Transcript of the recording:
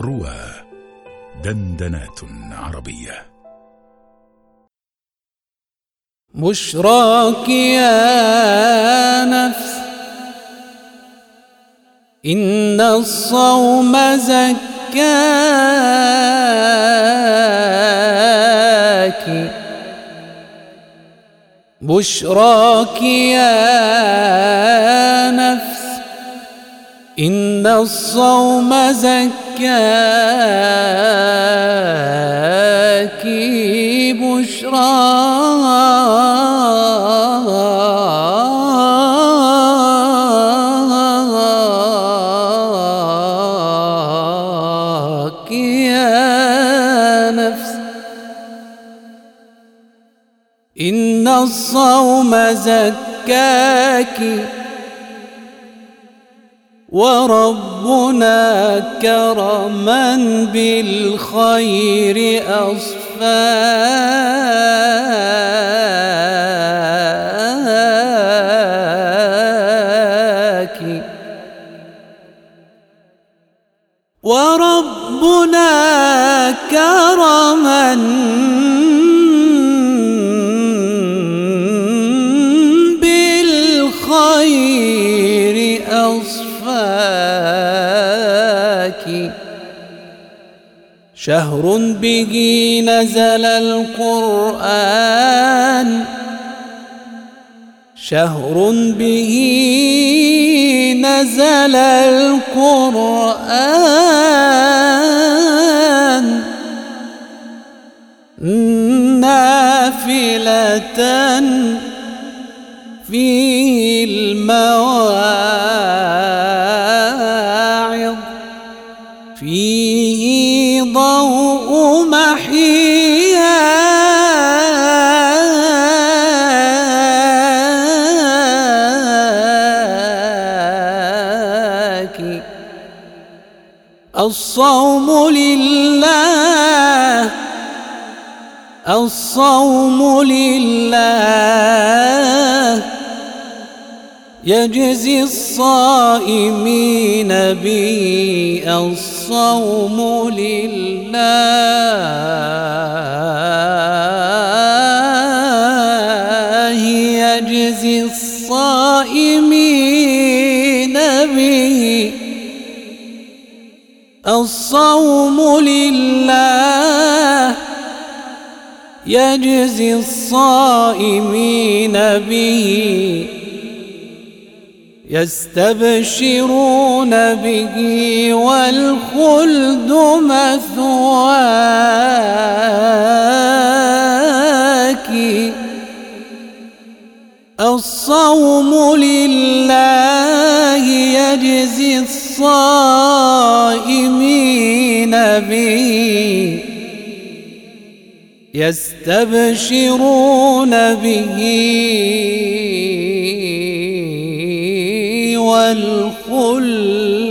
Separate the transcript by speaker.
Speaker 1: روى دندنات عربية.
Speaker 2: بشراك يا نفس إن الصوم زكاك. بشراك يا نفس إن الصوم زكاك بشراك يا إن الصوم زكاك وربنا كرما بالخير أصفاك. وربنا كرما شهر به نزل القرآن. شهر به نزل القرآن. نافلة فيه المواعظ الصوم لله الصوم لله. يجزي الصائمين به الصوم لله. يجزي الصائمين الصوم لله يجزي الصائمين به يستبشرون به والخلد مثواك الصوم لله يجزي الصائمين به يستبشرون به مثواه